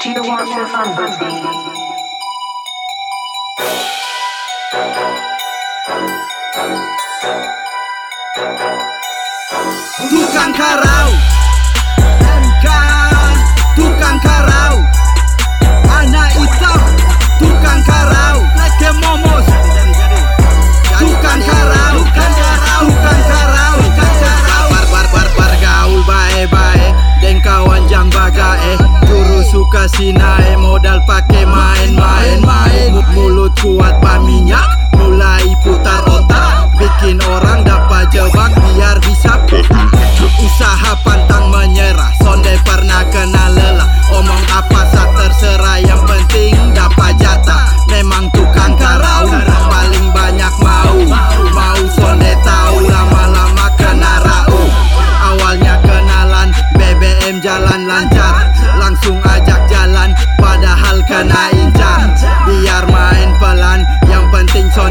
Do you want more fun with me? Bukan karau fascina lancar Langsung ajak jalan Padahal kena incar Biar main pelan Yang penting sonde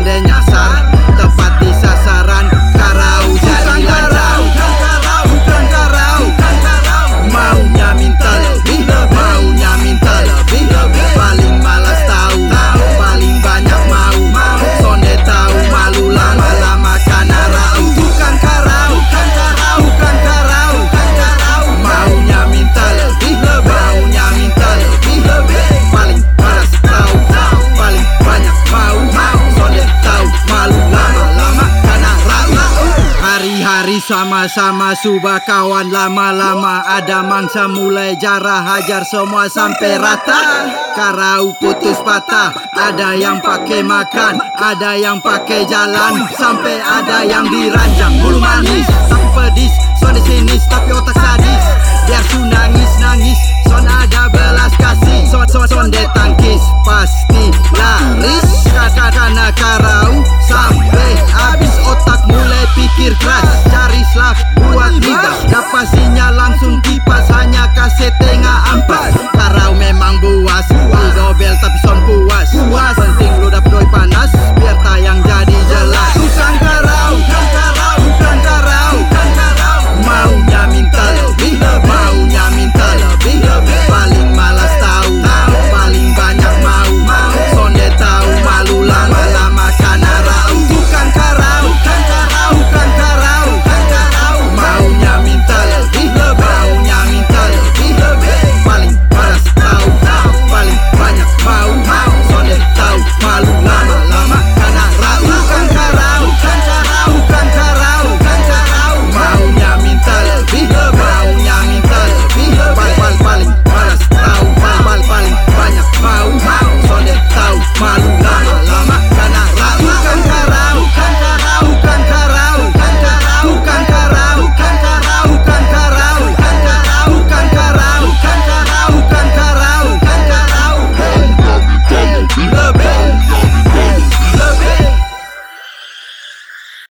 Mari sama-sama subah kawan lama-lama. Ada mangsa mulai jarah hajar semua sampai rata. Karau putus patah Ada yang pakai makan Ada yang pakai jalan. Sampai ada yang diranjang Bulu manis. Tapi pedis Son sinis tapi otak sadis. Biar su nangis-nangis Son ada belas kasih. Son-son-son detangkis Pasti laris. Kakak-kakak nakar casete